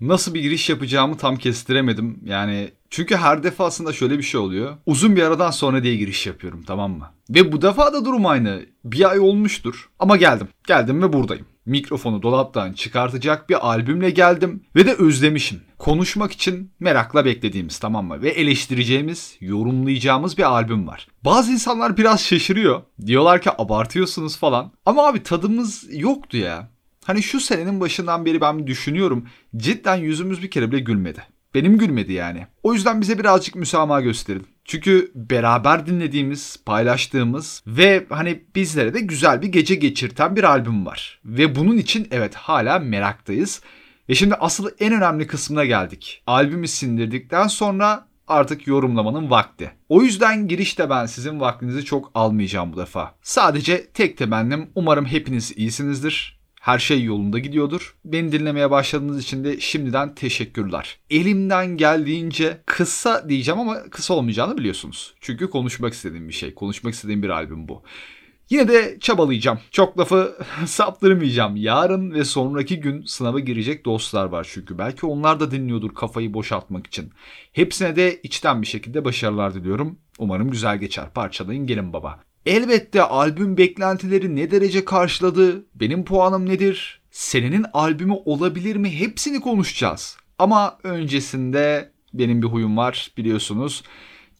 Nasıl bir giriş yapacağımı tam kestiremedim. Yani çünkü her defasında şöyle bir şey oluyor. Uzun bir aradan sonra diye giriş yapıyorum tamam mı? Ve bu defa da durum aynı. Bir ay olmuştur. Ama geldim. Geldim ve buradayım. Mikrofonu dolaptan çıkartacak bir albümle geldim. Ve de özlemişim. Konuşmak için merakla beklediğimiz tamam mı? Ve eleştireceğimiz, yorumlayacağımız bir albüm var. Bazı insanlar biraz şaşırıyor. Diyorlar ki abartıyorsunuz falan. Ama abi tadımız yoktu ya. Hani şu senenin başından beri ben düşünüyorum. Cidden yüzümüz bir kere bile gülmedi. Benim gülmedi yani. O yüzden bize birazcık müsamaha gösterin. Çünkü beraber dinlediğimiz, paylaştığımız ve hani bizlere de güzel bir gece geçirten bir albüm var. Ve bunun için evet hala meraktayız. Ve şimdi asıl en önemli kısmına geldik. Albümü sindirdikten sonra artık yorumlamanın vakti. O yüzden girişte ben sizin vaktinizi çok almayacağım bu defa. Sadece tek temennim umarım hepiniz iyisinizdir her şey yolunda gidiyordur. Beni dinlemeye başladığınız için de şimdiden teşekkürler. Elimden geldiğince kısa diyeceğim ama kısa olmayacağını biliyorsunuz. Çünkü konuşmak istediğim bir şey. Konuşmak istediğim bir albüm bu. Yine de çabalayacağım. Çok lafı saptırmayacağım. Yarın ve sonraki gün sınava girecek dostlar var çünkü. Belki onlar da dinliyordur kafayı boşaltmak için. Hepsine de içten bir şekilde başarılar diliyorum. Umarım güzel geçer. Parçalayın gelin baba. Elbette albüm beklentileri ne derece karşıladı, benim puanım nedir, senenin albümü olabilir mi hepsini konuşacağız. Ama öncesinde benim bir huyum var biliyorsunuz.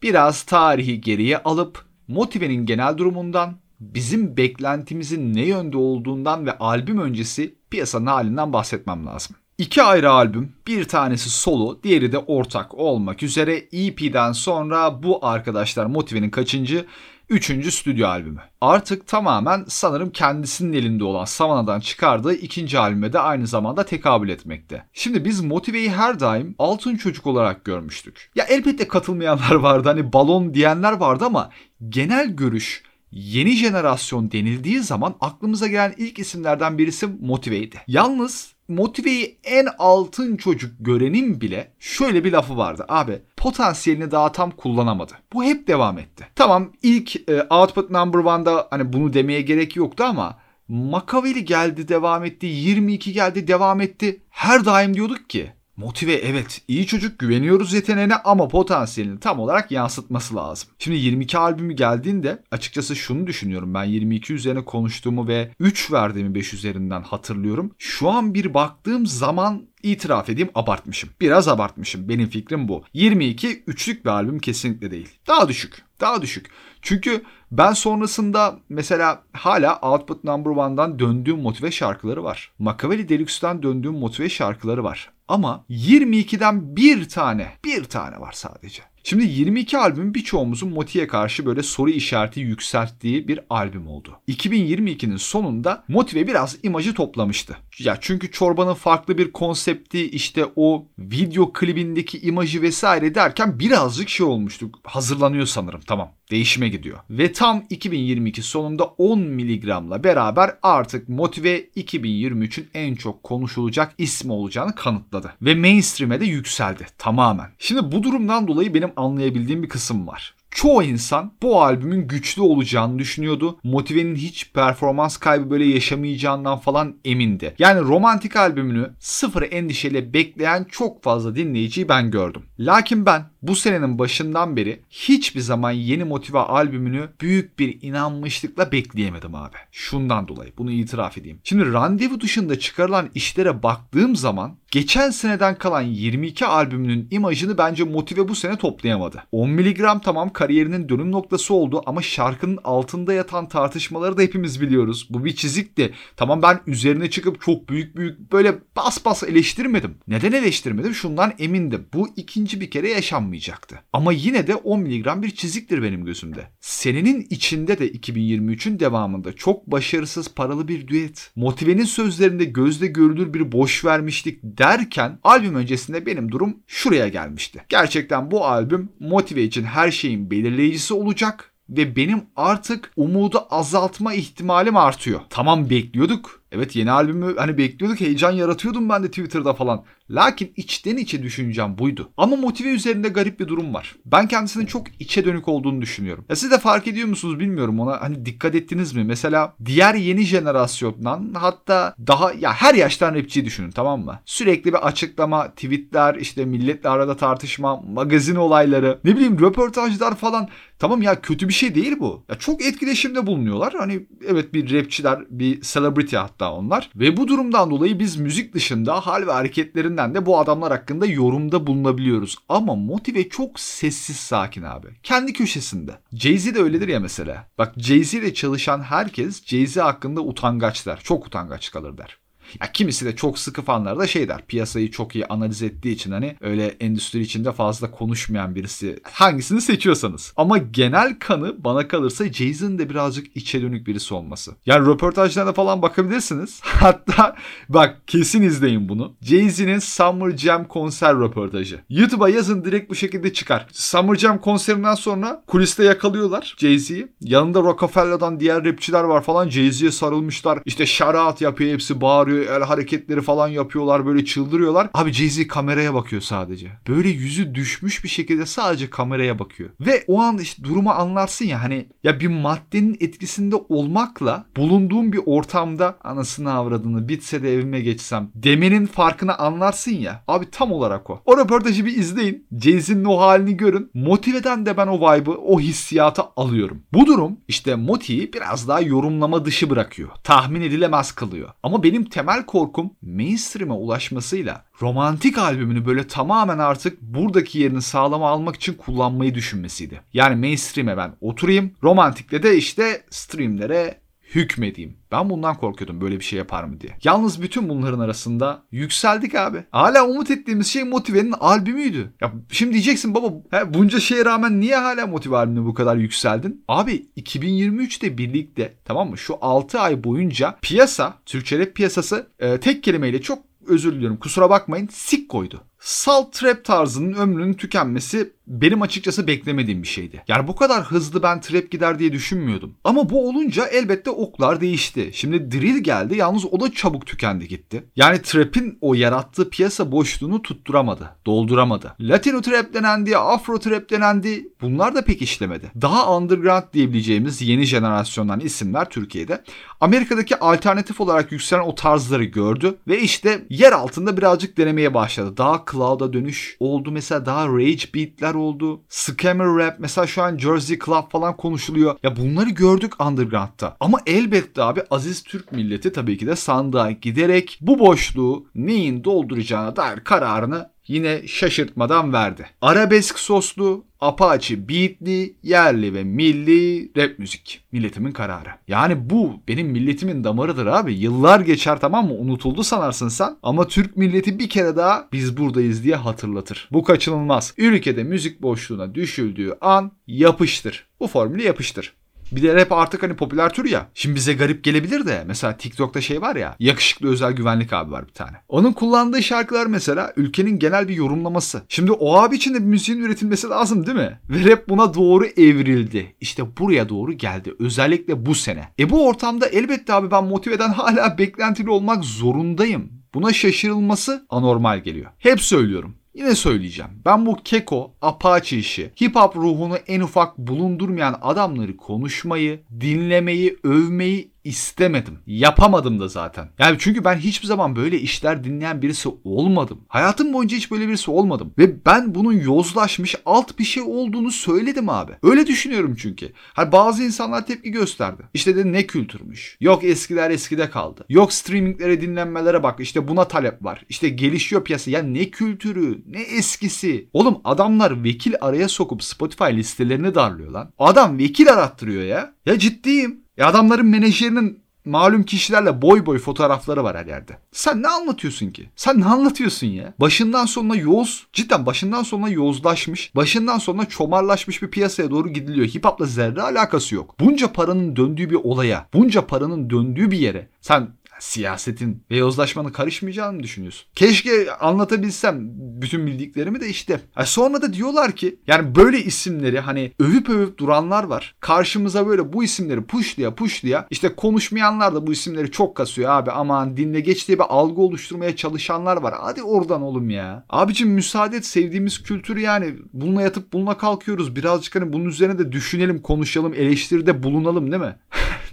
Biraz tarihi geriye alıp Motive'nin genel durumundan, bizim beklentimizin ne yönde olduğundan ve albüm öncesi piyasanın halinden bahsetmem lazım. İki ayrı albüm, bir tanesi solo, diğeri de ortak olmak üzere EP'den sonra bu arkadaşlar Motive'nin kaçıncı Üçüncü stüdyo albümü. Artık tamamen sanırım kendisinin elinde olan Savana'dan çıkardığı ikinci albüme de aynı zamanda tekabül etmekte. Şimdi biz Motive'yi her daim altın çocuk olarak görmüştük. Ya elbette katılmayanlar vardı hani balon diyenler vardı ama genel görüş yeni jenerasyon denildiği zaman aklımıza gelen ilk isimlerden birisi Motive'ydi. Yalnız Motive'yi en altın çocuk görenin bile şöyle bir lafı vardı. Abi potansiyelini daha tam kullanamadı. Bu hep devam etti. Tamam ilk e, Output Number One'da hani bunu demeye gerek yoktu ama Makaveli geldi devam etti. 22 geldi devam etti. Her daim diyorduk ki Motive evet iyi çocuk güveniyoruz yeteneğine ama potansiyelini tam olarak yansıtması lazım. Şimdi 22 albümü geldiğinde açıkçası şunu düşünüyorum ben 22 üzerine konuştuğumu ve 3 verdiğimi 5 üzerinden hatırlıyorum. Şu an bir baktığım zaman itiraf edeyim abartmışım. Biraz abartmışım. Benim fikrim bu. 22 üçlük bir albüm kesinlikle değil. Daha düşük. Daha düşük. Çünkü ben sonrasında mesela hala Output Number One'dan döndüğüm motive şarkıları var. Machiavelli Deluxe'dan döndüğüm motive şarkıları var. Ama 22'den bir tane, bir tane var sadece. Şimdi 22 albüm birçoğumuzun Moti'ye karşı böyle soru işareti yükselttiği bir albüm oldu. 2022'nin sonunda Motive biraz imajı toplamıştı. Ya çünkü çorbanın farklı bir konsepti işte o video klibindeki imajı vesaire derken birazcık şey olmuştu. Hazırlanıyor sanırım tamam değişime gidiyor. Ve tam 2022 sonunda 10 miligramla beraber artık Motive 2023'ün en çok konuşulacak ismi olacağını kanıtladı. Ve mainstream'e de yükseldi tamamen. Şimdi bu durumdan dolayı benim anlayabildiğim bir kısım var. Çoğu insan bu albümün güçlü olacağını düşünüyordu. Motive'nin hiç performans kaybı böyle yaşamayacağından falan emindi. Yani romantik albümünü sıfır endişeyle bekleyen çok fazla dinleyiciyi ben gördüm. Lakin ben bu senenin başından beri hiçbir zaman yeni Motive albümünü büyük bir inanmışlıkla bekleyemedim abi. Şundan dolayı bunu itiraf edeyim. Şimdi randevu dışında çıkarılan işlere baktığım zaman geçen seneden kalan 22 albümünün imajını bence Motive bu sene toplayamadı. 10 miligram tamam kariyerinin dönüm noktası oldu ama şarkının altında yatan tartışmaları da hepimiz biliyoruz. Bu bir çizikti. Tamam ben üzerine çıkıp çok büyük büyük böyle bas bas eleştirmedim. Neden eleştirmedim? Şundan emindim. Bu ikinci bir kere yaşanmayacaktı. Ama yine de 10 miligram bir çiziktir benim gözümde. Senenin içinde de 2023'ün devamında çok başarısız paralı bir düet. Motive'nin sözlerinde gözle görülür bir boş vermişlik derken albüm öncesinde benim durum şuraya gelmişti. Gerçekten bu albüm Motive için her şeyin belirleyicisi olacak ve benim artık umudu azaltma ihtimalim artıyor. Tamam bekliyorduk Evet yeni albümü hani bekliyorduk heyecan yaratıyordum ben de Twitter'da falan. Lakin içten içe düşüncem buydu. Ama motive üzerinde garip bir durum var. Ben kendisinin çok içe dönük olduğunu düşünüyorum. Ya siz de fark ediyor musunuz bilmiyorum ona hani dikkat ettiniz mi? Mesela diğer yeni jenerasyondan hatta daha ya her yaştan rapçiyi düşünün tamam mı? Sürekli bir açıklama, tweetler, işte milletle arada tartışma, magazin olayları, ne bileyim röportajlar falan. Tamam ya kötü bir şey değil bu. Ya çok etkileşimde bulunuyorlar. Hani evet bir rapçiler, bir celebrity hatta onlar. Ve bu durumdan dolayı biz müzik dışında hal ve hareketlerinden de bu adamlar hakkında yorumda bulunabiliyoruz. Ama motive çok sessiz sakin abi. Kendi köşesinde. Jay-Z de öyledir ya mesela. Bak Jay-Z ile çalışan herkes Jay-Z hakkında utangaçlar. Çok utangaç kalır der. Ya kimisi de çok sıkı fanlar da şey der. Piyasayı çok iyi analiz ettiği için hani öyle endüstri içinde fazla konuşmayan birisi. Hangisini seçiyorsanız. Ama genel kanı bana kalırsa Jason de birazcık içe dönük birisi olması. Yani röportajlarına falan bakabilirsiniz. Hatta bak kesin izleyin bunu. Jay-Z'nin Summer Jam konser röportajı. YouTube'a yazın direkt bu şekilde çıkar. Summer Jam konserinden sonra kuliste yakalıyorlar Jay-Z'yi. Yanında Rockefeller'dan diğer rapçiler var falan. Jay-Z'ye sarılmışlar. İşte shout yapıyor hepsi bağırıyor el hareketleri falan yapıyorlar böyle çıldırıyorlar. Abi Jay-Z kameraya bakıyor sadece. Böyle yüzü düşmüş bir şekilde sadece kameraya bakıyor. Ve o an işte durumu anlarsın ya hani ya bir maddenin etkisinde olmakla bulunduğum bir ortamda anasını avradını bitse de evime geçsem demenin farkını anlarsın ya. Abi tam olarak o. O röportajı bir izleyin. Jay-Z'nin o halini görün. Motiveden de ben o vibe'ı, o hissiyatı alıyorum. Bu durum işte Moti'yi biraz daha yorumlama dışı bırakıyor. Tahmin edilemez kılıyor. Ama benim temel temel korkum mainstream'e ulaşmasıyla romantik albümünü böyle tamamen artık buradaki yerini sağlama almak için kullanmayı düşünmesiydi. Yani mainstream'e ben oturayım, romantikle de işte streamlere hükmedeyim. Ben bundan korkuyordum böyle bir şey yapar mı diye. Yalnız bütün bunların arasında yükseldik abi. Hala umut ettiğimiz şey Motive'nin albümüydü. Ya şimdi diyeceksin baba he, bunca şeye rağmen niye hala Motive albümüne bu kadar yükseldin? Abi 2023'te birlikte tamam mı şu 6 ay boyunca piyasa, Türkçe rap piyasası e, tek kelimeyle çok özür diliyorum kusura bakmayın sik koydu. Salt trap tarzının ömrünün tükenmesi benim açıkçası beklemediğim bir şeydi. Yani bu kadar hızlı ben trap gider diye düşünmüyordum. Ama bu olunca elbette oklar değişti. Şimdi drill geldi yalnız o da çabuk tükendi gitti. Yani trap'in o yarattığı piyasa boşluğunu tutturamadı, dolduramadı. Latino trap denendi, afro trap denendi. Bunlar da pek işlemedi. Daha underground diyebileceğimiz yeni jenerasyondan isimler Türkiye'de Amerika'daki alternatif olarak yükselen o tarzları gördü ve işte yer altında birazcık denemeye başladı. Daha cloud'a dönüş oldu mesela daha rage beatler oldu. Scammer rap mesela şu an Jersey Club falan konuşuluyor. Ya bunları gördük underground'da. Ama elbette abi Aziz Türk milleti tabii ki de sandığa giderek bu boşluğu neyin dolduracağına dair kararını yine şaşırtmadan verdi. Arabesk soslu, Apache beatli, yerli ve milli rap müzik. Milletimin kararı. Yani bu benim milletimin damarıdır abi. Yıllar geçer tamam mı? Unutuldu sanarsın sen. Ama Türk milleti bir kere daha biz buradayız diye hatırlatır. Bu kaçınılmaz. Ülkede müzik boşluğuna düşüldüğü an yapıştır. Bu formülü yapıştır. Bir de rap artık hani popüler tür ya. Şimdi bize garip gelebilir de mesela TikTok'ta şey var ya yakışıklı özel güvenlik abi var bir tane. Onun kullandığı şarkılar mesela ülkenin genel bir yorumlaması. Şimdi o abi için de bir müziğin üretilmesi lazım değil mi? Ve rap buna doğru evrildi. İşte buraya doğru geldi. Özellikle bu sene. E bu ortamda elbette abi ben motiveden hala beklentili olmak zorundayım. Buna şaşırılması anormal geliyor. Hep söylüyorum. Yine söyleyeceğim. Ben bu keko, apache işi, hip hop ruhunu en ufak bulundurmayan adamları konuşmayı, dinlemeyi, övmeyi istemedim. Yapamadım da zaten. Yani çünkü ben hiçbir zaman böyle işler dinleyen birisi olmadım. Hayatım boyunca hiç böyle birisi olmadım. Ve ben bunun yozlaşmış alt bir şey olduğunu söyledim abi. Öyle düşünüyorum çünkü. Hani bazı insanlar tepki gösterdi. İşte de ne kültürmüş. Yok eskiler eskide kaldı. Yok streaminglere dinlenmelere bak. İşte buna talep var. İşte gelişiyor piyasa. Ya ne kültürü ne eskisi. Oğlum adamlar vekil araya sokup Spotify listelerini darlıyor lan. Adam vekil arattırıyor ya. Ya ciddiyim. E adamların menajerinin malum kişilerle boy boy fotoğrafları var her yerde. Sen ne anlatıyorsun ki? Sen ne anlatıyorsun ya? Başından sonuna yoz, cidden başından sonuna yozlaşmış, başından sonuna çomarlaşmış bir piyasaya doğru gidiliyor. Hip hop'la zerre alakası yok. Bunca paranın döndüğü bir olaya, bunca paranın döndüğü bir yere sen siyasetin ve yozlaşmanın karışmayacağını düşünüyorsun? Keşke anlatabilsem bütün bildiklerimi de işte. Sonra da diyorlar ki yani böyle isimleri hani övüp övüp duranlar var. Karşımıza böyle bu isimleri puşlaya puşlaya işte konuşmayanlar da bu isimleri çok kasıyor abi aman dinle geç diye bir algı oluşturmaya çalışanlar var. Hadi oradan oğlum ya. Abicim müsaade et sevdiğimiz kültür yani bununla yatıp bununla kalkıyoruz. Birazcık hani bunun üzerine de düşünelim, konuşalım, eleştiride bulunalım değil mi?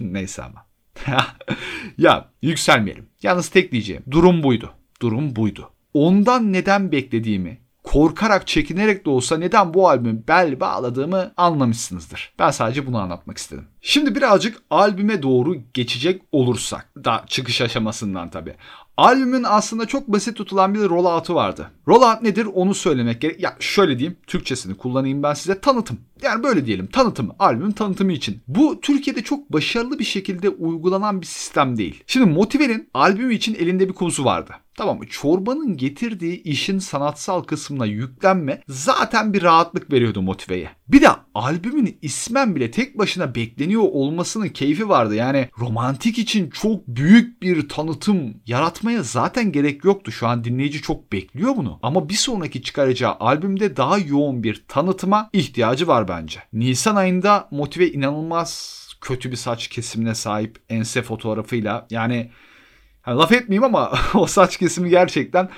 Neyse ama. ya yükselmeyelim. Yalnız tek diyeceğim. Durum buydu. Durum buydu. Ondan neden beklediğimi, korkarak, çekinerek de olsa neden bu albümü bel bağladığımı anlamışsınızdır. Ben sadece bunu anlatmak istedim. Şimdi birazcık albüme doğru geçecek olursak, da çıkış aşamasından tabii. Albümün aslında çok basit tutulan bir rollout'u vardı. Rollout nedir onu söylemek gerek. Ya şöyle diyeyim Türkçesini kullanayım ben size tanıtım. Yani böyle diyelim tanıtım albümün tanıtımı için. Bu Türkiye'de çok başarılı bir şekilde uygulanan bir sistem değil. Şimdi Motive'nin albümü için elinde bir konusu vardı. Tamam mı? Çorbanın getirdiği işin sanatsal kısmına yüklenme zaten bir rahatlık veriyordu Motive'ye. Bir de albümün ismen bile tek başına bekleniyor olmasının keyfi vardı. Yani romantik için çok büyük bir tanıtım yaratmaya zaten gerek yoktu. Şu an dinleyici çok bekliyor bunu. Ama bir sonraki çıkaracağı albümde daha yoğun bir tanıtıma ihtiyacı var bence. Nisan ayında Motive inanılmaz kötü bir saç kesimine sahip ense fotoğrafıyla yani yani laf etmeyeyim ama o saç kesimi gerçekten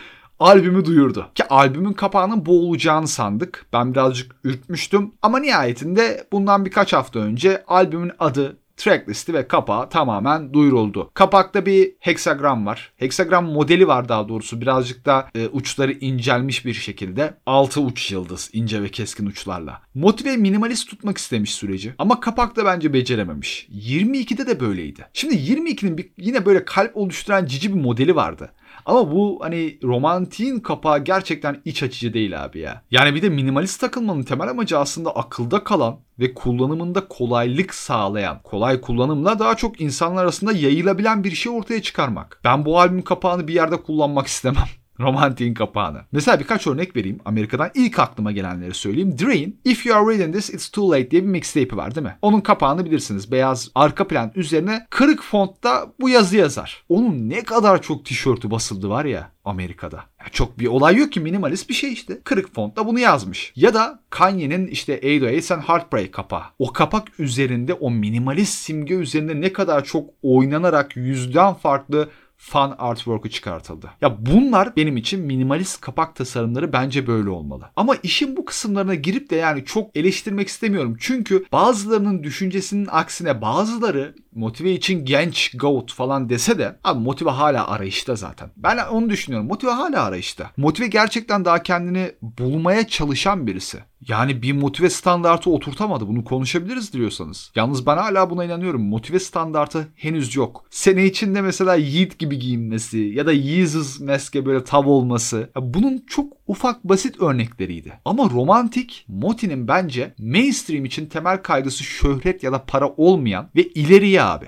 albümü duyurdu. Ki albümün kapağının bu olacağını sandık. Ben birazcık ürkmüştüm. Ama nihayetinde bundan birkaç hafta önce albümün adı tracklisti ve kapağı tamamen duyuruldu. Kapakta bir heksagram var. Heksagram modeli var daha doğrusu. Birazcık da e, uçları incelmiş bir şekilde. Altı uç yıldız ince ve keskin uçlarla. Motive minimalist tutmak istemiş süreci. Ama kapakta bence becerememiş. 22'de de böyleydi. Şimdi 22'nin bir, yine böyle kalp oluşturan cici bir modeli vardı. Ama bu hani romantiğin kapağı gerçekten iç açıcı değil abi ya. Yani bir de minimalist takılmanın temel amacı aslında akılda kalan ve kullanımında kolaylık sağlayan, kolay kullanımla daha çok insanlar arasında yayılabilen bir şey ortaya çıkarmak. Ben bu albüm kapağını bir yerde kullanmak istemem. Romantiğin kapağını. Mesela birkaç örnek vereyim. Amerika'dan ilk aklıma gelenleri söyleyeyim. Drain, If You Are Reading This It's Too Late diye bir mixtape'i var değil mi? Onun kapağını bilirsiniz. Beyaz arka plan üzerine kırık fontta bu yazı yazar. Onun ne kadar çok tişörtü basıldı var ya Amerika'da. Ya çok bir olay yok ki minimalist bir şey işte. Kırık fontta bunu yazmış. Ya da Kanye'nin işte 808 and Heartbreak kapağı. O kapak üzerinde o minimalist simge üzerinde ne kadar çok oynanarak yüzden farklı fan artwork'u çıkartıldı. Ya bunlar benim için minimalist kapak tasarımları bence böyle olmalı. Ama işin bu kısımlarına girip de yani çok eleştirmek istemiyorum. Çünkü bazılarının düşüncesinin aksine bazıları motive için genç goat falan dese de abi motive hala arayışta zaten. Ben onu düşünüyorum. Motive hala arayışta. Motive gerçekten daha kendini bulmaya çalışan birisi. Yani bir motive standartı oturtamadı. Bunu konuşabiliriz diyorsanız. Yalnız ben hala buna inanıyorum. Motive standartı henüz yok. Sene içinde mesela Yiğit gibi giyinmesi ya da Yeezus meske böyle tav olması. Bunun çok ufak basit örnekleriydi. Ama romantik Moti'nin bence mainstream için temel kaygısı şöhret ya da para olmayan ve ileriye abi.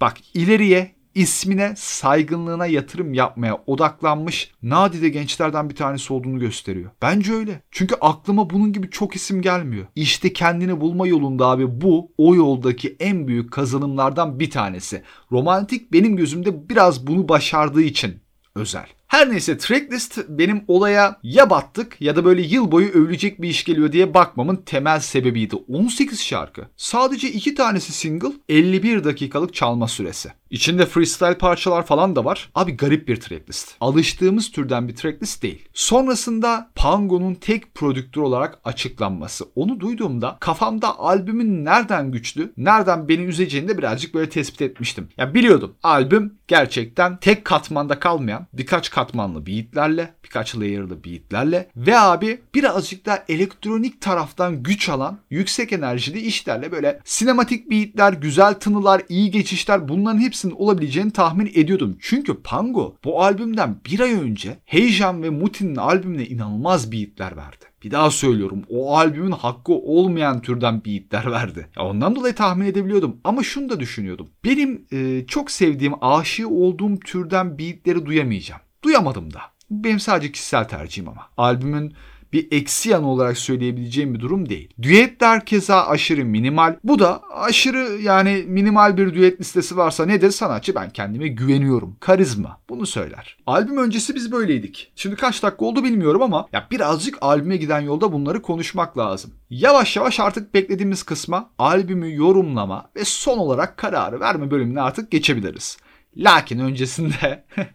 Bak ileriye ismine, saygınlığına yatırım yapmaya odaklanmış nadide gençlerden bir tanesi olduğunu gösteriyor. Bence öyle. Çünkü aklıma bunun gibi çok isim gelmiyor. İşte kendini bulma yolunda abi bu o yoldaki en büyük kazanımlardan bir tanesi. Romantik benim gözümde biraz bunu başardığı için özel. Her neyse tracklist benim olaya ya battık ya da böyle yıl boyu övülecek bir iş geliyor diye bakmamın temel sebebiydi. 18 şarkı. Sadece 2 tanesi single, 51 dakikalık çalma süresi. İçinde freestyle parçalar falan da var. Abi garip bir tracklist. Alıştığımız türden bir tracklist değil. Sonrasında Pango'nun tek prodüktör olarak açıklanması. Onu duyduğumda kafamda albümün nereden güçlü, nereden beni üzeceğini de birazcık böyle tespit etmiştim. Ya biliyordum. Albüm gerçekten tek katmanda kalmayan birkaç katmanlı beatlerle, birkaç layer'lı beatlerle ve abi birazcık da elektronik taraftan güç alan yüksek enerjili işlerle böyle sinematik beatler, güzel tınılar, iyi geçişler bunların hepsinin olabileceğini tahmin ediyordum. Çünkü Pango bu albümden bir ay önce Heyecan ve Mutin'in albümüne inanılmaz beatler verdi. Bir daha söylüyorum o albümün hakkı olmayan türden beatler verdi. Ya ondan dolayı tahmin edebiliyordum ama şunu da düşünüyordum. Benim e, çok sevdiğim, aşığı olduğum türden beatleri duyamayacağım. Duyamadım da. Benim sadece kişisel tercihim ama. Albümün bir eksi yanı olarak söyleyebileceğim bir durum değil. Düetler keza aşırı minimal. Bu da aşırı yani minimal bir düet listesi varsa nedir sanatçı ben kendime güveniyorum. Karizma bunu söyler. Albüm öncesi biz böyleydik. Şimdi kaç dakika oldu bilmiyorum ama ya birazcık albüme giden yolda bunları konuşmak lazım. Yavaş yavaş artık beklediğimiz kısma albümü yorumlama ve son olarak kararı verme bölümüne artık geçebiliriz. Lakin öncesinde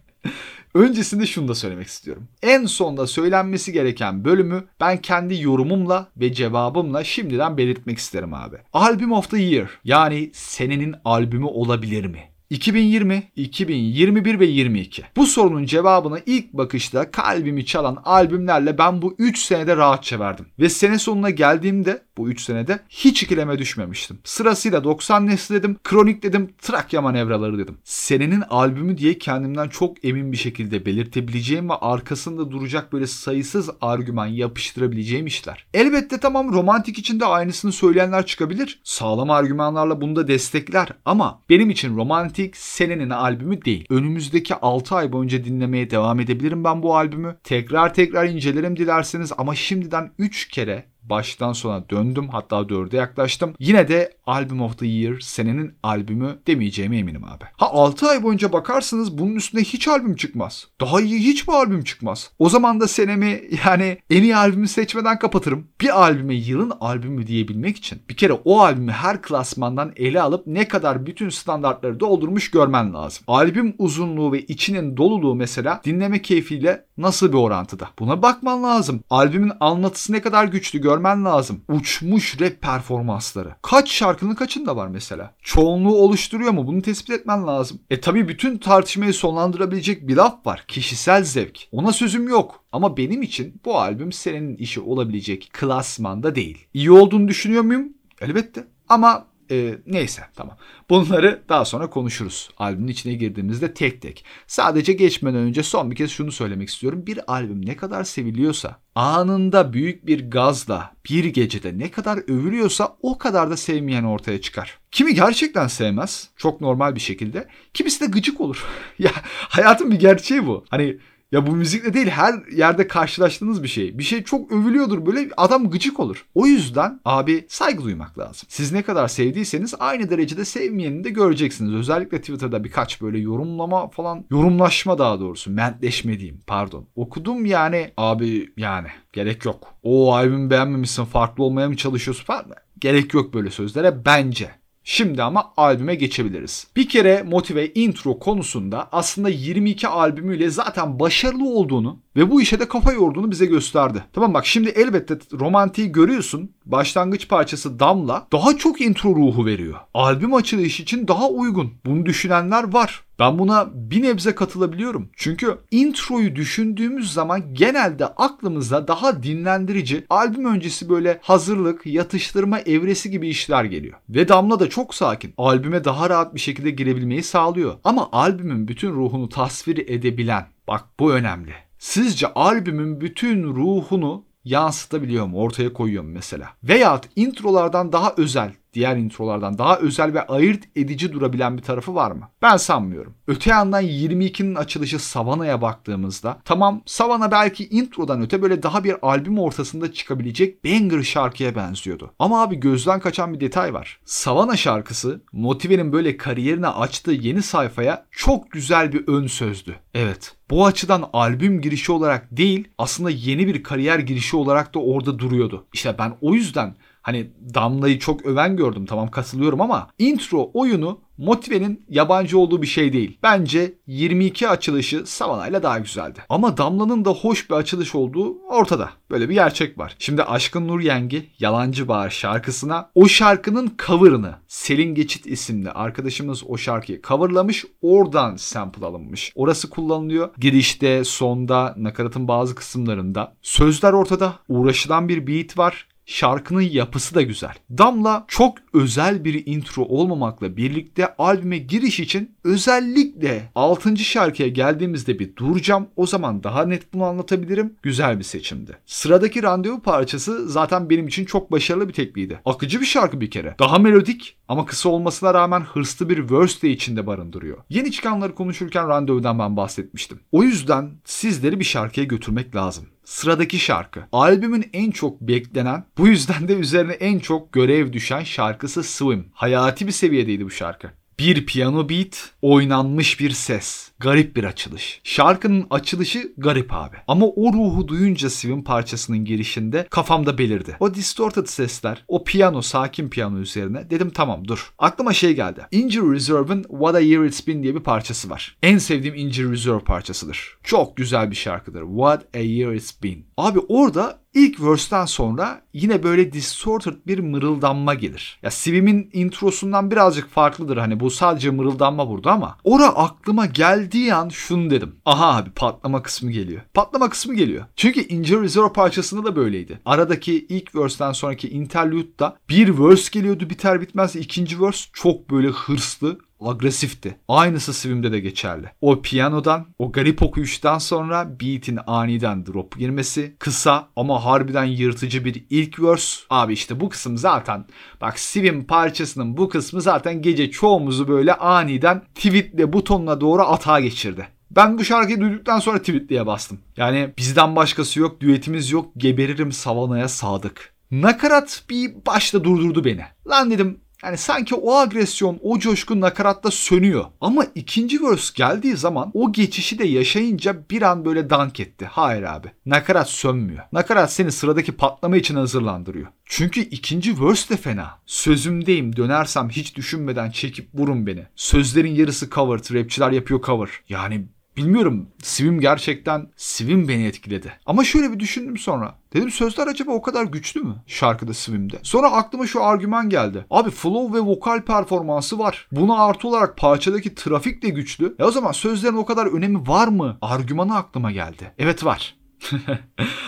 Öncesinde şunu da söylemek istiyorum. En sonda söylenmesi gereken bölümü ben kendi yorumumla ve cevabımla şimdiden belirtmek isterim abi. Album of the Year yani senenin albümü olabilir mi? 2020, 2021 ve 22. Bu sorunun cevabını ilk bakışta kalbimi çalan albümlerle ben bu 3 senede rahatça verdim. Ve sene sonuna geldiğimde bu 3 senede hiç ikileme düşmemiştim. Sırasıyla 90 nesli dedim, kronik dedim, Trakya manevraları dedim. Senenin albümü diye kendimden çok emin bir şekilde belirtebileceğim ve arkasında duracak böyle sayısız argüman yapıştırabileceğim işler. Elbette tamam romantik için de aynısını söyleyenler çıkabilir. Sağlam argümanlarla bunu da destekler ama benim için romantik senenin albümü değil. Önümüzdeki 6 ay boyunca dinlemeye devam edebilirim ben bu albümü. Tekrar tekrar incelerim dilerseniz ama şimdiden 3 kere baştan sona döndüm hatta dörde yaklaştım. Yine de Album of the Year senenin albümü demeyeceğime eminim abi. Ha 6 ay boyunca bakarsınız bunun üstünde hiç albüm çıkmaz. Daha iyi hiç bir albüm çıkmaz. O zaman da senemi yani en iyi albümü seçmeden kapatırım. Bir albüme yılın albümü diyebilmek için bir kere o albümü her klasmandan ele alıp ne kadar bütün standartları doldurmuş görmen lazım. Albüm uzunluğu ve içinin doluluğu mesela dinleme keyfiyle nasıl bir orantıda? Buna bakman lazım. Albümün anlatısı ne kadar güçlü gör görmen lazım. Uçmuş rap performansları. Kaç şarkının kaçında var mesela? Çoğunluğu oluşturuyor mu? Bunu tespit etmen lazım. E tabi bütün tartışmayı sonlandırabilecek bir laf var. Kişisel zevk. Ona sözüm yok. Ama benim için bu albüm senin işi olabilecek klasmanda değil. İyi olduğunu düşünüyor muyum? Elbette. Ama e, neyse tamam. Bunları daha sonra konuşuruz. Albümün içine girdiğimizde tek tek. Sadece geçmeden önce son bir kez şunu söylemek istiyorum. Bir albüm ne kadar seviliyorsa anında büyük bir gazla bir gecede ne kadar övülüyorsa o kadar da sevmeyen ortaya çıkar. Kimi gerçekten sevmez çok normal bir şekilde. Kimisi de gıcık olur. ya hayatın bir gerçeği bu. Hani ya bu müzikle değil her yerde karşılaştığınız bir şey. Bir şey çok övülüyordur böyle adam gıcık olur. O yüzden abi saygı duymak lazım. Siz ne kadar sevdiyseniz aynı derecede sevmeyeni de göreceksiniz. Özellikle Twitter'da birkaç böyle yorumlama falan yorumlaşma daha doğrusu mentleşme diyeyim pardon. Okudum yani abi yani gerek yok. O albümü beğenmemişsin farklı olmaya mı çalışıyorsun falan. Gerek yok böyle sözlere bence. Şimdi ama albüme geçebiliriz. Bir kere motive intro konusunda aslında 22 albümüyle zaten başarılı olduğunu ve bu işe de kafa yorduğunu bize gösterdi. Tamam bak şimdi elbette romantiği görüyorsun. Başlangıç parçası Damla daha çok intro ruhu veriyor. Albüm açılışı için daha uygun. Bunu düşünenler var. Ben buna bir nebze katılabiliyorum. Çünkü introyu düşündüğümüz zaman genelde aklımıza daha dinlendirici, albüm öncesi böyle hazırlık, yatıştırma evresi gibi işler geliyor. Ve Damla da çok sakin. Albüme daha rahat bir şekilde girebilmeyi sağlıyor. Ama albümün bütün ruhunu tasvir edebilen, bak bu önemli. Sizce albümün bütün ruhunu yansıtabiliyor mu? Ortaya koyuyor mu mesela? Veyahut introlardan daha özel, diğer introlardan daha özel ve ayırt edici durabilen bir tarafı var mı? Ben sanmıyorum. Öte yandan 22'nin açılışı Savana'ya baktığımızda tamam Savana belki introdan öte böyle daha bir albüm ortasında çıkabilecek banger şarkıya benziyordu. Ama abi gözden kaçan bir detay var. Savana şarkısı Motive'nin böyle kariyerine açtığı yeni sayfaya çok güzel bir ön sözdü. Evet. Bu açıdan albüm girişi olarak değil aslında yeni bir kariyer girişi olarak da orada duruyordu. İşte ben o yüzden Hani Damla'yı çok öven gördüm tamam katılıyorum ama intro oyunu Motive'nin yabancı olduğu bir şey değil. Bence 22 açılışı Savana'yla daha güzeldi. Ama Damla'nın da hoş bir açılış olduğu ortada. Böyle bir gerçek var. Şimdi Aşkın Nur Yengi Yalancı Bağır şarkısına o şarkının cover'ını Selin Geçit isimli arkadaşımız o şarkıyı coverlamış. Oradan sample alınmış. Orası kullanılıyor. Girişte, sonda, nakaratın bazı kısımlarında. Sözler ortada. Uğraşılan bir beat var. Şarkının yapısı da güzel. Damla çok özel bir intro olmamakla birlikte albüme giriş için özellikle 6. şarkıya geldiğimizde bir duracağım. O zaman daha net bunu anlatabilirim. Güzel bir seçimdi. Sıradaki randevu parçası zaten benim için çok başarılı bir tekliydi. Akıcı bir şarkı bir kere. Daha melodik ama kısa olmasına rağmen hırslı bir verse de içinde barındırıyor. Yeni çıkanları konuşurken randevudan ben bahsetmiştim. O yüzden sizleri bir şarkıya götürmek lazım. Sıradaki şarkı. Albümün en çok beklenen, bu yüzden de üzerine en çok görev düşen şarkısı Swim. Hayati bir seviyedeydi bu şarkı. Bir piyano beat, oynanmış bir ses. Garip bir açılış. Şarkının açılışı garip abi. Ama o ruhu duyunca Swim parçasının girişinde kafamda belirdi. O distorted sesler, o piyano, sakin piyano üzerine dedim tamam dur. Aklıma şey geldi. Injury Reserve'ın What a Year It's Been diye bir parçası var. En sevdiğim Injury Reserve parçasıdır. Çok güzel bir şarkıdır. What a Year It's Been. Abi orada İlk verse'ten sonra yine böyle distorted bir mırıldanma gelir. Ya Sivim'in introsundan birazcık farklıdır hani bu sadece mırıldanma burada ama ora aklıma geldiği an şunu dedim. Aha abi patlama kısmı geliyor. Patlama kısmı geliyor. Çünkü Injury Reserve parçasında da böyleydi. Aradaki ilk verse'ten sonraki interlude'da bir verse geliyordu biter bitmez ikinci verse çok böyle hırslı agresifti. Aynısı Swim'de de geçerli. O piyanodan, o garip okuyuştan sonra beat'in aniden drop girmesi, kısa ama harbiden yırtıcı bir ilk verse. Abi işte bu kısım zaten bak Swim parçasının bu kısmı zaten gece çoğumuzu böyle aniden tweetle butonuna doğru atağa geçirdi. Ben bu şarkıyı duyduktan sonra tweet bastım. Yani bizden başkası yok, düetimiz yok, geberirim savanaya sadık. Nakarat bir başta durdurdu beni. Lan dedim yani sanki o agresyon, o coşku nakaratta sönüyor. Ama ikinci verse geldiği zaman o geçişi de yaşayınca bir an böyle dank etti. Hayır abi. Nakarat sönmüyor. Nakarat seni sıradaki patlama için hazırlandırıyor. Çünkü ikinci verse de fena. Sözümdeyim dönersem hiç düşünmeden çekip vurun beni. Sözlerin yarısı cover, rapçiler yapıyor cover. Yani Bilmiyorum Swim gerçekten Swim beni etkiledi. Ama şöyle bir düşündüm sonra. Dedim sözler acaba o kadar güçlü mü şarkıda Swim'de? Sonra aklıma şu argüman geldi. Abi flow ve vokal performansı var. Buna artı olarak parçadaki trafik de güçlü. E o zaman sözlerin o kadar önemi var mı? Argümanı aklıma geldi. Evet var.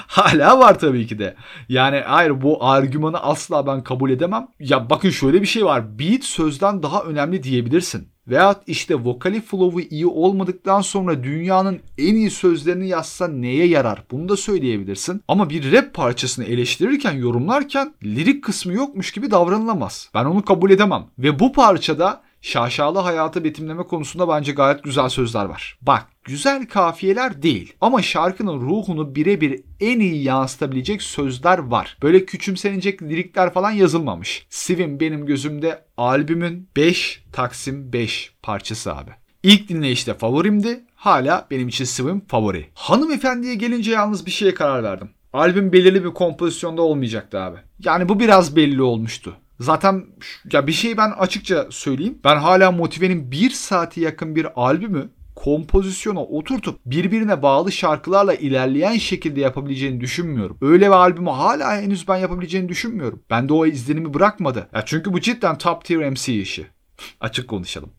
Hala var tabii ki de. Yani hayır bu argümanı asla ben kabul edemem. Ya bakın şöyle bir şey var. Beat sözden daha önemli diyebilirsin. Veyahut işte vokali flow'u iyi olmadıktan sonra dünyanın en iyi sözlerini yazsa neye yarar? Bunu da söyleyebilirsin. Ama bir rap parçasını eleştirirken, yorumlarken lirik kısmı yokmuş gibi davranılamaz. Ben onu kabul edemem. Ve bu parçada şaşalı hayatı betimleme konusunda bence gayet güzel sözler var. Bak güzel kafiyeler değil ama şarkının ruhunu birebir en iyi yansıtabilecek sözler var. Böyle küçümsenecek lirikler falan yazılmamış. Sivim benim gözümde albümün 5 Taksim 5 parçası abi. İlk dinleyişte favorimdi. Hala benim için Swim favori. Hanımefendiye gelince yalnız bir şeye karar verdim. Albüm belirli bir kompozisyonda olmayacaktı abi. Yani bu biraz belli olmuştu. Zaten ya bir şey ben açıkça söyleyeyim. Ben hala Motive'nin bir saati yakın bir albümü kompozisyona oturtup birbirine bağlı şarkılarla ilerleyen şekilde yapabileceğini düşünmüyorum. Öyle bir albümü hala henüz ben yapabileceğini düşünmüyorum. Bende o izlenimi bırakmadı. Ya çünkü bu cidden top tier MC işi. Açık konuşalım.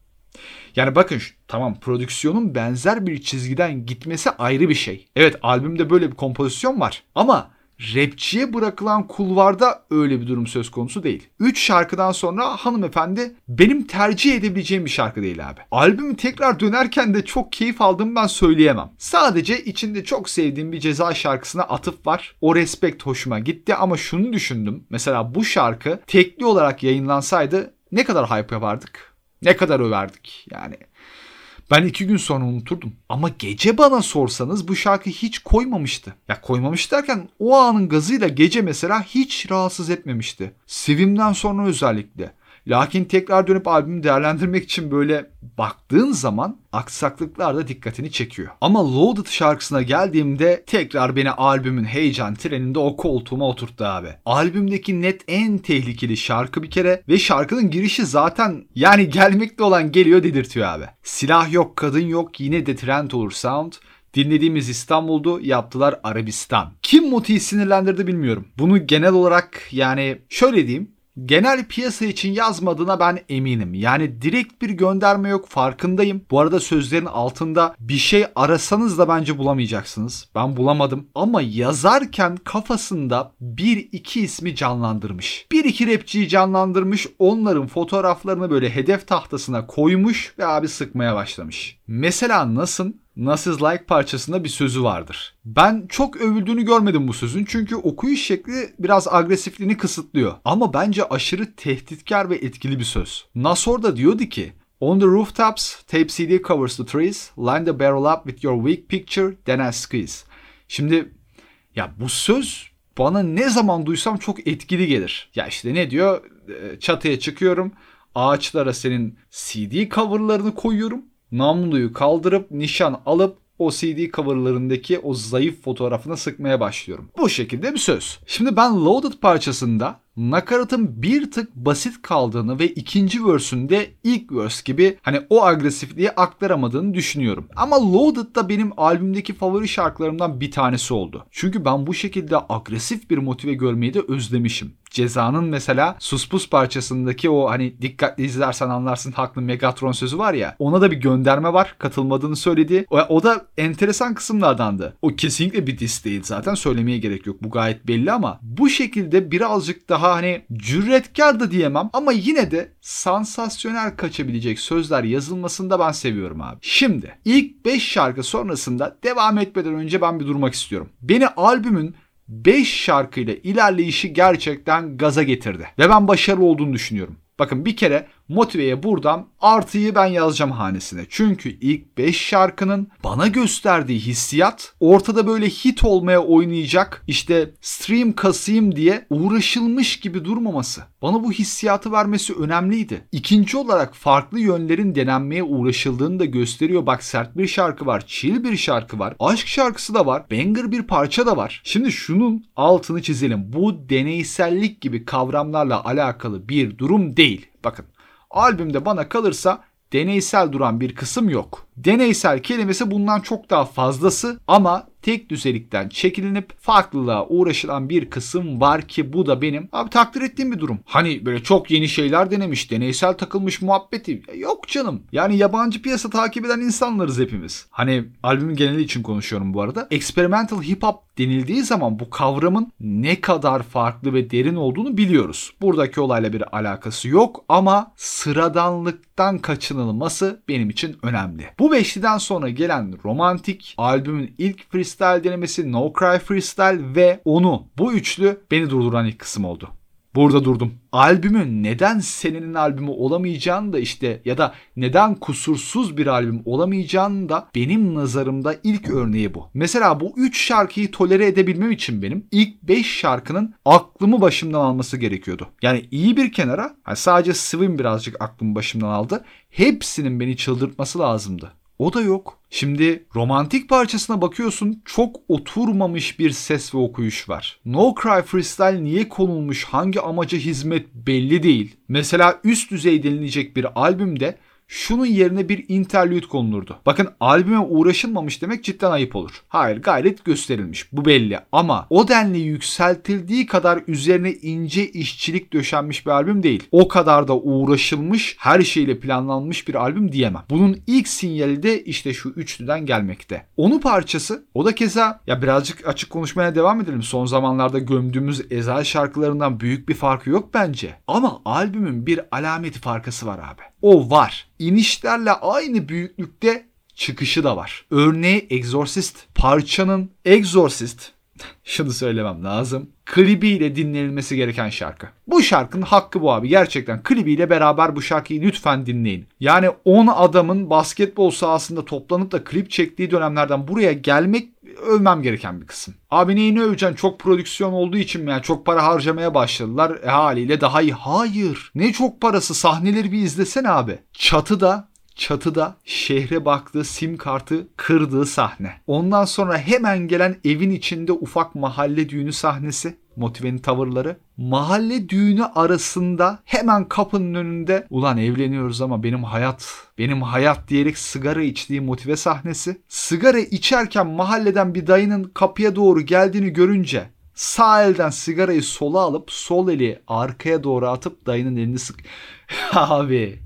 Yani bakın tamam prodüksiyonun benzer bir çizgiden gitmesi ayrı bir şey. Evet albümde böyle bir kompozisyon var ama rapçiye bırakılan kulvarda öyle bir durum söz konusu değil. 3 şarkıdan sonra hanımefendi benim tercih edebileceğim bir şarkı değil abi. Albümü tekrar dönerken de çok keyif aldım ben söyleyemem. Sadece içinde çok sevdiğim bir ceza şarkısına atıf var. O respect hoşuma gitti ama şunu düşündüm. Mesela bu şarkı tekli olarak yayınlansaydı ne kadar hype yapardık? Ne kadar överdik yani. Ben iki gün sonra unuturdum. Ama gece bana sorsanız bu şarkı hiç koymamıştı. Ya koymamış derken o anın gazıyla gece mesela hiç rahatsız etmemişti. Sevimden sonra özellikle. Lakin tekrar dönüp albümü değerlendirmek için böyle baktığın zaman aksaklıklar da dikkatini çekiyor. Ama Loaded şarkısına geldiğimde tekrar beni albümün heyecan treninde o koltuğuma oturttu abi. Albümdeki net en tehlikeli şarkı bir kere ve şarkının girişi zaten yani gelmekte olan geliyor dedirtiyor abi. Silah yok, kadın yok, yine de trend olur sound. Dinlediğimiz İstanbul'du, yaptılar Arabistan. Kim Moti'yi sinirlendirdi bilmiyorum. Bunu genel olarak yani şöyle diyeyim genel piyasa için yazmadığına ben eminim. Yani direkt bir gönderme yok farkındayım. Bu arada sözlerin altında bir şey arasanız da bence bulamayacaksınız. Ben bulamadım. Ama yazarken kafasında bir iki ismi canlandırmış. Bir iki rapçiyi canlandırmış. Onların fotoğraflarını böyle hedef tahtasına koymuş ve abi sıkmaya başlamış. Mesela Nas'ın Nas is Like parçasında bir sözü vardır. Ben çok övüldüğünü görmedim bu sözün çünkü okuyuş şekli biraz agresifliğini kısıtlıyor. Ama bence aşırı tehditkar ve etkili bir söz. Nas orada diyordu ki On the rooftops, tape CD covers the trees, line the barrel up with your weak picture, then I squeeze. Şimdi Ya bu söz bana ne zaman duysam çok etkili gelir. Ya işte ne diyor? Çatıya çıkıyorum. Ağaçlara senin CD coverlarını koyuyorum. Namluyu kaldırıp nişan alıp o CD coverlarındaki o zayıf fotoğrafına sıkmaya başlıyorum. Bu şekilde bir söz. Şimdi ben Loaded parçasında nakaratın bir tık basit kaldığını ve ikinci verse'ünde ilk verse gibi hani o agresifliği aktaramadığını düşünüyorum. Ama Loaded da benim albümdeki favori şarkılarımdan bir tanesi oldu. Çünkü ben bu şekilde agresif bir motive görmeyi de özlemişim. Ceza'nın mesela Suspus parçasındaki o hani dikkatli izlersen anlarsın haklı Megatron sözü var ya ona da bir gönderme var katılmadığını söyledi. O, o da enteresan kısımlardandı. O kesinlikle bir diss değil zaten söylemeye gerek yok bu gayet belli ama bu şekilde birazcık daha hani cüretkar da diyemem ama yine de sansasyonel kaçabilecek sözler yazılmasında ben seviyorum abi. Şimdi ilk 5 şarkı sonrasında devam etmeden önce ben bir durmak istiyorum. Beni albümün 5 şarkıyla ilerleyişi gerçekten gaza getirdi. Ve ben başarılı olduğunu düşünüyorum. Bakın bir kere Motive'ye buradan artıyı ben yazacağım hanesine. Çünkü ilk 5 şarkının bana gösterdiği hissiyat ortada böyle hit olmaya oynayacak işte stream kasayım diye uğraşılmış gibi durmaması. Bana bu hissiyatı vermesi önemliydi. İkinci olarak farklı yönlerin denenmeye uğraşıldığını da gösteriyor. Bak sert bir şarkı var, chill bir şarkı var, aşk şarkısı da var, banger bir parça da var. Şimdi şunun altını çizelim. Bu deneysellik gibi kavramlarla alakalı bir durum değil. Bakın albümde bana kalırsa deneysel duran bir kısım yok. Deneysel kelimesi bundan çok daha fazlası ama tek düzelikten çekilinip farklılığa uğraşılan bir kısım var ki bu da benim abi takdir ettiğim bir durum. Hani böyle çok yeni şeyler denemiş, deneysel takılmış muhabbeti yok canım. Yani yabancı piyasa takip eden insanlarız hepimiz. Hani albümün geneli için konuşuyorum bu arada. Experimental hip hop denildiği zaman bu kavramın ne kadar farklı ve derin olduğunu biliyoruz. Buradaki olayla bir alakası yok ama sıradanlıktan kaçınılması benim için önemli. Bu beşliden sonra gelen romantik albümün ilk freestyle freestyle denemesi, No Cry Freestyle ve onu bu üçlü beni durduran ilk kısım oldu. Burada durdum. Albümün neden senenin albümü olamayacağını da işte ya da neden kusursuz bir albüm olamayacağını da benim nazarımda ilk örneği bu. Mesela bu 3 şarkıyı tolere edebilmem için benim ilk 5 şarkının aklımı başımdan alması gerekiyordu. Yani iyi bir kenara yani sadece Swim birazcık aklımı başımdan aldı. Hepsinin beni çıldırtması lazımdı. O da yok. Şimdi romantik parçasına bakıyorsun çok oturmamış bir ses ve okuyuş var. No Cry Freestyle niye konulmuş hangi amaca hizmet belli değil. Mesela üst düzey denilecek bir albümde şunun yerine bir interlude konulurdu. Bakın albüme uğraşılmamış demek cidden ayıp olur. Hayır gayret gösterilmiş bu belli ama o denli yükseltildiği kadar üzerine ince işçilik döşenmiş bir albüm değil. O kadar da uğraşılmış her şeyle planlanmış bir albüm diyemem. Bunun ilk sinyali de işte şu üçlüden gelmekte. Onu parçası o da keza ya birazcık açık konuşmaya devam edelim. Son zamanlarda gömdüğümüz Ezel şarkılarından büyük bir farkı yok bence. Ama albümün bir alameti farkası var abi. O var. İnişlerle aynı büyüklükte çıkışı da var. Örneği Exorcist. Parçanın Exorcist şunu söylemem lazım. Klibiyle dinlenilmesi gereken şarkı. Bu şarkının hakkı bu abi. Gerçekten klibiyle beraber bu şarkıyı lütfen dinleyin. Yani 10 adamın basketbol sahasında toplanıp da klip çektiği dönemlerden buraya gelmek övmem gereken bir kısım. Abi neyini öveceksin? Çok prodüksiyon olduğu için mi? Yani çok para harcamaya başladılar. E, haliyle daha iyi. Hayır. Ne çok parası? Sahneleri bir izlesene abi. Çatıda çatıda şehre baktığı sim kartı kırdığı sahne. Ondan sonra hemen gelen evin içinde ufak mahalle düğünü sahnesi. Motive'nin tavırları. Mahalle düğünü arasında hemen kapının önünde ulan evleniyoruz ama benim hayat, benim hayat diyerek sigara içtiği motive sahnesi. Sigara içerken mahalleden bir dayının kapıya doğru geldiğini görünce sağ elden sigarayı sola alıp sol eli arkaya doğru atıp dayının elini sık. abi,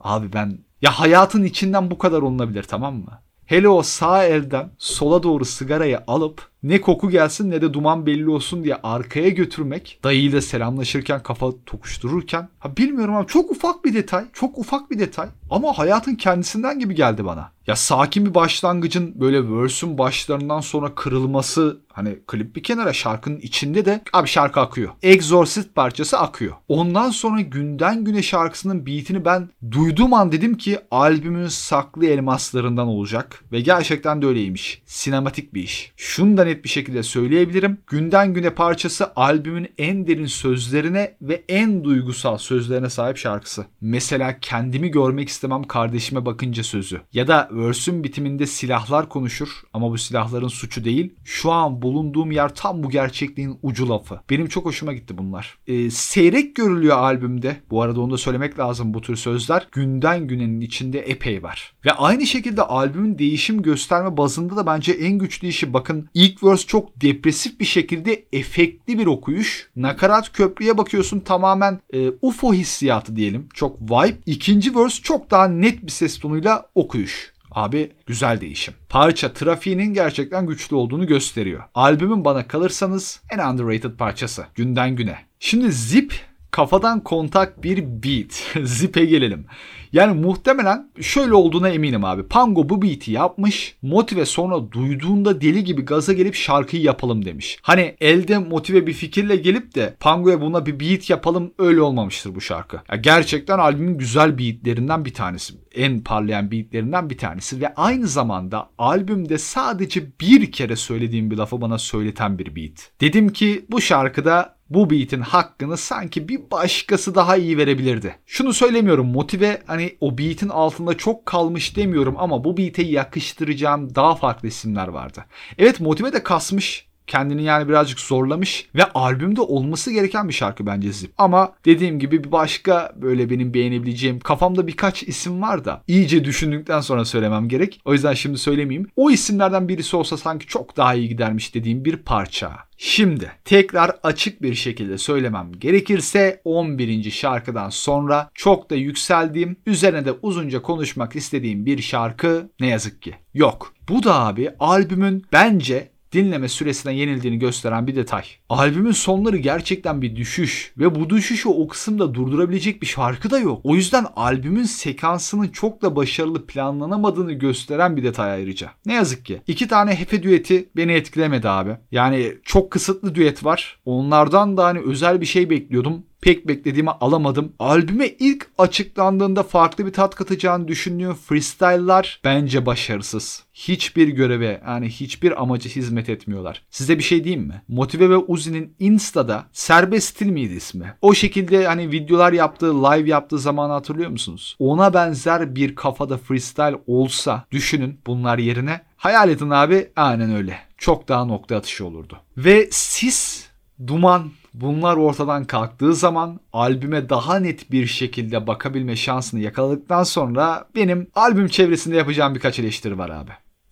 abi ben ya hayatın içinden bu kadar olunabilir tamam mı? Hele o sağ elden sola doğru sigarayı alıp ne koku gelsin ne de duman belli olsun diye arkaya götürmek dayıyla selamlaşırken kafa tokuştururken ha bilmiyorum ama çok ufak bir detay çok ufak bir detay ama hayatın kendisinden gibi geldi bana. Ya sakin bir başlangıcın böyle verse'ün başlarından sonra kırılması hani klip bir kenara şarkının içinde de abi şarkı akıyor. Exorcist parçası akıyor. Ondan sonra günden güne şarkısının beatini ben duyduğum an dedim ki albümün saklı elmaslarından olacak ve gerçekten de öyleymiş. Sinematik bir iş. Şundan net bir şekilde söyleyebilirim. Günden güne parçası albümün en derin sözlerine ve en duygusal sözlerine sahip şarkısı. Mesela kendimi görmek istemem kardeşime bakınca sözü. Ya da verse'ün bitiminde silahlar konuşur ama bu silahların suçu değil. Şu an bulunduğum yer tam bu gerçekliğin ucu lafı. Benim çok hoşuma gitti bunlar. Ee, seyrek görülüyor albümde. Bu arada onu da söylemek lazım bu tür sözler. Günden günenin içinde epey var. Ve aynı şekilde albümün değişim gösterme bazında da bence en güçlü işi bakın ilk verse çok depresif bir şekilde efektli bir okuyuş. Nakarat köprüye bakıyorsun tamamen e, UFO hissiyatı diyelim. Çok vibe. İkinci verse çok daha net bir ses tonuyla okuyuş. Abi güzel değişim. Parça trafiğinin gerçekten güçlü olduğunu gösteriyor. Albümün bana kalırsanız en underrated parçası. Günden güne. Şimdi Zip kafadan kontak bir beat. Zip'e gelelim. Yani muhtemelen şöyle olduğuna eminim abi. Pango bu beat'i yapmış. Motive sonra duyduğunda deli gibi gaza gelip şarkıyı yapalım demiş. Hani elde motive bir fikirle gelip de Pango'ya buna bir beat yapalım öyle olmamıştır bu şarkı. Ya gerçekten albümün güzel beatlerinden bir tanesi. En parlayan beatlerinden bir tanesi ve aynı zamanda albümde sadece bir kere söylediğim bir lafı bana söyleten bir beat. Dedim ki bu şarkıda bu beat'in hakkını sanki bir başkası daha iyi verebilirdi. Şunu söylemiyorum motive hani o beat'in altında çok kalmış demiyorum ama bu beat'e yakıştıracağım daha farklı isimler vardı. Evet motive de kasmış kendini yani birazcık zorlamış ve albümde olması gereken bir şarkı bence Zip. Ama dediğim gibi bir başka böyle benim beğenebileceğim kafamda birkaç isim var da iyice düşündükten sonra söylemem gerek. O yüzden şimdi söylemeyeyim. O isimlerden birisi olsa sanki çok daha iyi gidermiş dediğim bir parça. Şimdi tekrar açık bir şekilde söylemem gerekirse 11. şarkıdan sonra çok da yükseldiğim, üzerine de uzunca konuşmak istediğim bir şarkı ne yazık ki yok. Bu da abi albümün bence dinleme süresine yenildiğini gösteren bir detay. Albümün sonları gerçekten bir düşüş ve bu düşüşü o kısımda durdurabilecek bir şarkı da yok. O yüzden albümün sekansının çok da başarılı planlanamadığını gösteren bir detay ayrıca. Ne yazık ki. iki tane Hefe düeti beni etkilemedi abi. Yani çok kısıtlı düet var. Onlardan da hani özel bir şey bekliyordum pek beklediğimi alamadım. Albüme ilk açıklandığında farklı bir tat katacağını düşündüğüm freestyle'lar bence başarısız. Hiçbir göreve yani hiçbir amaca hizmet etmiyorlar. Size bir şey diyeyim mi? Motive ve Uzi'nin Insta'da serbest stil miydi ismi? O şekilde hani videolar yaptığı, live yaptığı zamanı hatırlıyor musunuz? Ona benzer bir kafada freestyle olsa düşünün bunlar yerine. Hayal edin abi aynen öyle. Çok daha nokta atışı olurdu. Ve sis, duman, Bunlar ortadan kalktığı zaman albüme daha net bir şekilde bakabilme şansını yakaladıktan sonra benim albüm çevresinde yapacağım birkaç eleştiri var abi.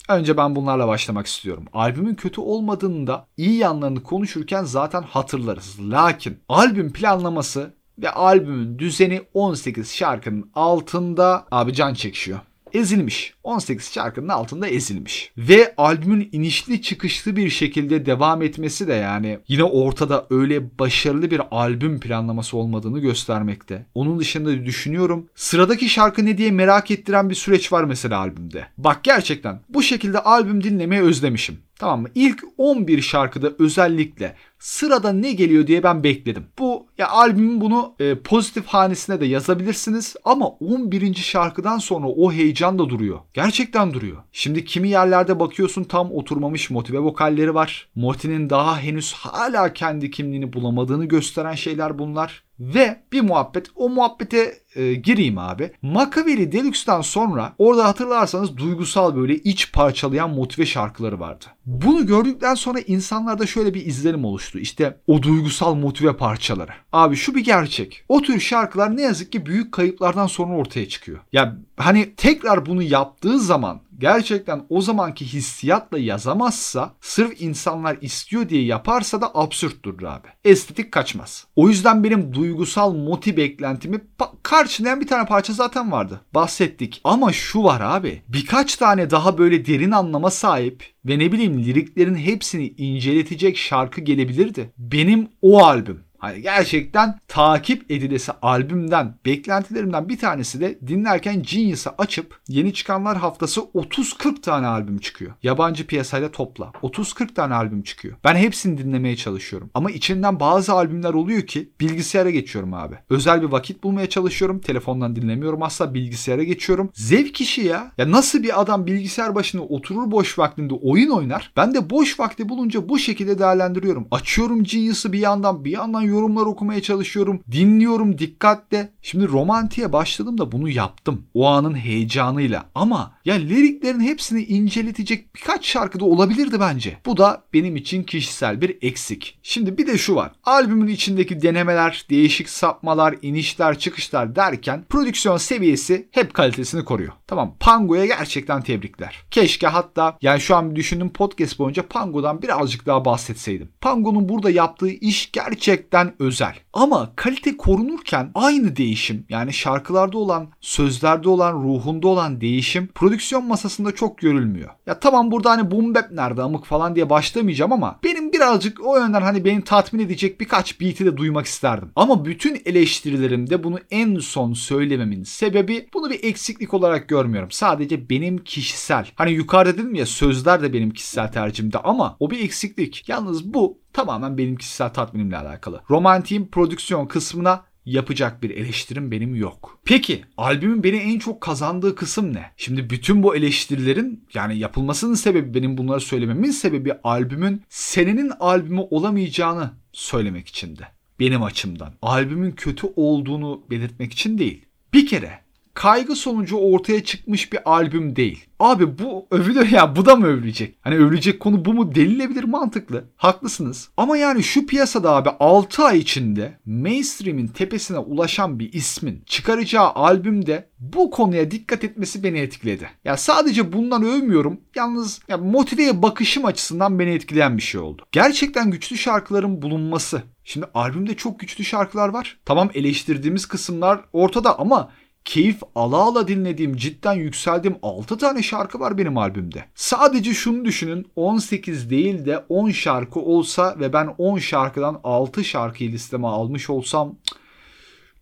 Önce ben bunlarla başlamak istiyorum. Albümün kötü olmadığını da iyi yanlarını konuşurken zaten hatırlarız. Lakin albüm planlaması ve albümün düzeni 18 şarkının altında abi can çekişiyor ezilmiş. 18 şarkının altında ezilmiş. Ve albümün inişli çıkışlı bir şekilde devam etmesi de yani yine ortada öyle başarılı bir albüm planlaması olmadığını göstermekte. Onun dışında düşünüyorum sıradaki şarkı ne diye merak ettiren bir süreç var mesela albümde. Bak gerçekten bu şekilde albüm dinlemeyi özlemişim. Tamam mı? İlk 11 şarkıda özellikle sırada ne geliyor diye ben bekledim. Bu ya albümün bunu e, pozitif hanesine de yazabilirsiniz ama 11. şarkıdan sonra o heyecan da duruyor. Gerçekten duruyor. Şimdi kimi yerlerde bakıyorsun tam oturmamış motive vokalleri var. Morty'nin daha henüz hala kendi kimliğini bulamadığını gösteren şeyler bunlar. Ve bir muhabbet o muhabbete e, gireyim abi. Makaveli Deluxe'dan sonra orada hatırlarsanız duygusal böyle iç parçalayan motive şarkıları vardı. Bunu gördükten sonra insanlarda şöyle bir izlenim oluştu. İşte o duygusal motive parçaları. Abi şu bir gerçek. O tür şarkılar ne yazık ki büyük kayıplardan sonra ortaya çıkıyor. Ya hani tekrar bunu yaptığı zaman gerçekten o zamanki hissiyatla yazamazsa sırf insanlar istiyor diye yaparsa da absürt durur abi. Estetik kaçmaz. O yüzden benim duygusal moti beklentimi karşılayan bir tane parça zaten vardı. Bahsettik. Ama şu var abi. Birkaç tane daha böyle derin anlama sahip ve ne bileyim liriklerin hepsini inceletecek şarkı gelebilirdi. Benim o albüm Hani gerçekten takip edilesi albümden beklentilerimden bir tanesi de dinlerken Genius'ı açıp yeni çıkanlar haftası 30-40 tane albüm çıkıyor. Yabancı piyasayla topla. 30-40 tane albüm çıkıyor. Ben hepsini dinlemeye çalışıyorum. Ama içinden bazı albümler oluyor ki bilgisayara geçiyorum abi. Özel bir vakit bulmaya çalışıyorum. Telefondan dinlemiyorum asla bilgisayara geçiyorum. Zevk işi ya. Ya nasıl bir adam bilgisayar başına oturur boş vaktinde oyun oynar. Ben de boş vakti bulunca bu şekilde değerlendiriyorum. Açıyorum Genius'ı bir yandan bir yandan yorumlar okumaya çalışıyorum. Dinliyorum dikkatle. Şimdi romantiğe başladım da bunu yaptım. O anın heyecanıyla. Ama ya liriklerin hepsini inceletecek birkaç şarkı da olabilirdi bence. Bu da benim için kişisel bir eksik. Şimdi bir de şu var. Albümün içindeki denemeler, değişik sapmalar, inişler, çıkışlar derken prodüksiyon seviyesi hep kalitesini koruyor. Tamam Pango'ya gerçekten tebrikler. Keşke hatta yani şu an düşündüm podcast boyunca Pango'dan birazcık daha bahsetseydim. Pango'nun burada yaptığı iş gerçekten özel. Ama kalite korunurken aynı değişim yani şarkılarda olan, sözlerde olan, ruhunda olan değişim prodüksiyon masasında çok görülmüyor. Ya tamam burada hani boom bap nerede amık falan diye başlamayacağım ama benim birazcık o yönden hani beni tatmin edecek birkaç beat'i de duymak isterdim. Ama bütün eleştirilerimde bunu en son söylememin sebebi bunu bir eksiklik olarak görmüyorum. Sadece benim kişisel. Hani yukarıda dedim ya sözler de benim kişisel tercihimde ama o bir eksiklik. Yalnız bu tamamen benim kişisel tatminimle alakalı. Romantiğin prodüksiyon kısmına yapacak bir eleştirim benim yok. Peki albümün beni en çok kazandığı kısım ne? Şimdi bütün bu eleştirilerin yani yapılmasının sebebi benim bunları söylememin sebebi albümün senenin albümü olamayacağını söylemek içindi. Benim açımdan. Albümün kötü olduğunu belirtmek için değil. Bir kere kaygı sonucu ortaya çıkmış bir albüm değil. Abi bu övülüyor ya bu da mı övülecek? Hani övülecek konu bu mu denilebilir mantıklı. Haklısınız. Ama yani şu piyasada abi 6 ay içinde mainstream'in tepesine ulaşan bir ismin çıkaracağı albümde bu konuya dikkat etmesi beni etkiledi. Ya sadece bundan övmüyorum. Yalnız ya motiveye bakışım açısından beni etkileyen bir şey oldu. Gerçekten güçlü şarkıların bulunması. Şimdi albümde çok güçlü şarkılar var. Tamam eleştirdiğimiz kısımlar ortada ama keyif ala ala dinlediğim, cidden yükseldiğim 6 tane şarkı var benim albümde. Sadece şunu düşünün 18 değil de 10 şarkı olsa ve ben 10 şarkıdan 6 şarkıyı listeme almış olsam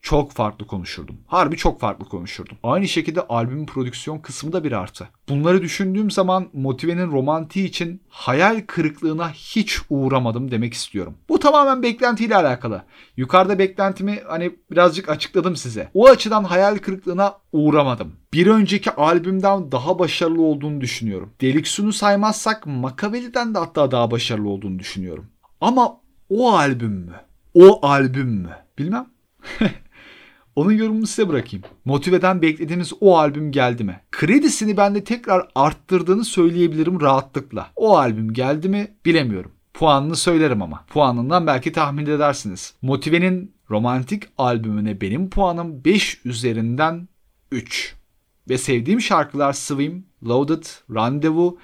çok farklı konuşurdum. Harbi çok farklı konuşurdum. Aynı şekilde albümün prodüksiyon kısmı da bir artı. Bunları düşündüğüm zaman Motive'nin romantiği için hayal kırıklığına hiç uğramadım demek istiyorum. Bu tamamen beklentiyle alakalı. Yukarıda beklentimi hani birazcık açıkladım size. O açıdan hayal kırıklığına uğramadım. Bir önceki albümden daha başarılı olduğunu düşünüyorum. Deliksun'u saymazsak Makaveli'den de hatta daha başarılı olduğunu düşünüyorum. Ama o albüm mü? O albüm mü? Bilmem. Onun yorumunu size bırakayım. Motive'den beklediğimiz o albüm geldi mi? Kredisini bende tekrar arttırdığını söyleyebilirim rahatlıkla. O albüm geldi mi bilemiyorum. Puanını söylerim ama. Puanından belki tahmin edersiniz. Motive'nin romantik albümüne benim puanım 5 üzerinden 3. Ve sevdiğim şarkılar Swim, Loaded, Rendezvous,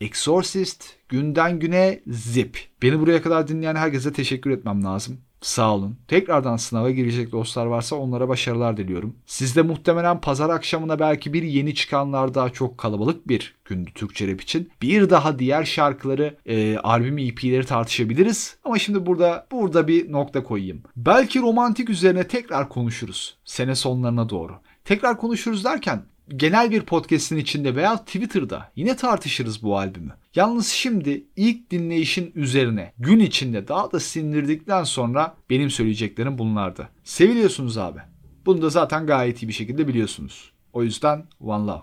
Exorcist, Günden Güne, Zip. Beni buraya kadar dinleyen herkese teşekkür etmem lazım. Sağ olun. Tekrardan sınava girecek dostlar varsa onlara başarılar diliyorum. Sizde muhtemelen pazar akşamına belki bir yeni çıkanlar daha çok kalabalık bir gündü Türkçe rap için. Bir daha diğer şarkıları, e, albüm EP'leri tartışabiliriz. Ama şimdi burada burada bir nokta koyayım. Belki romantik üzerine tekrar konuşuruz. Sene sonlarına doğru. Tekrar konuşuruz derken genel bir podcast'in içinde veya Twitter'da yine tartışırız bu albümü. Yalnız şimdi ilk dinleyişin üzerine gün içinde daha da sindirdikten sonra benim söyleyeceklerim bunlardı. Seviliyorsunuz abi. Bunu da zaten gayet iyi bir şekilde biliyorsunuz. O yüzden one love.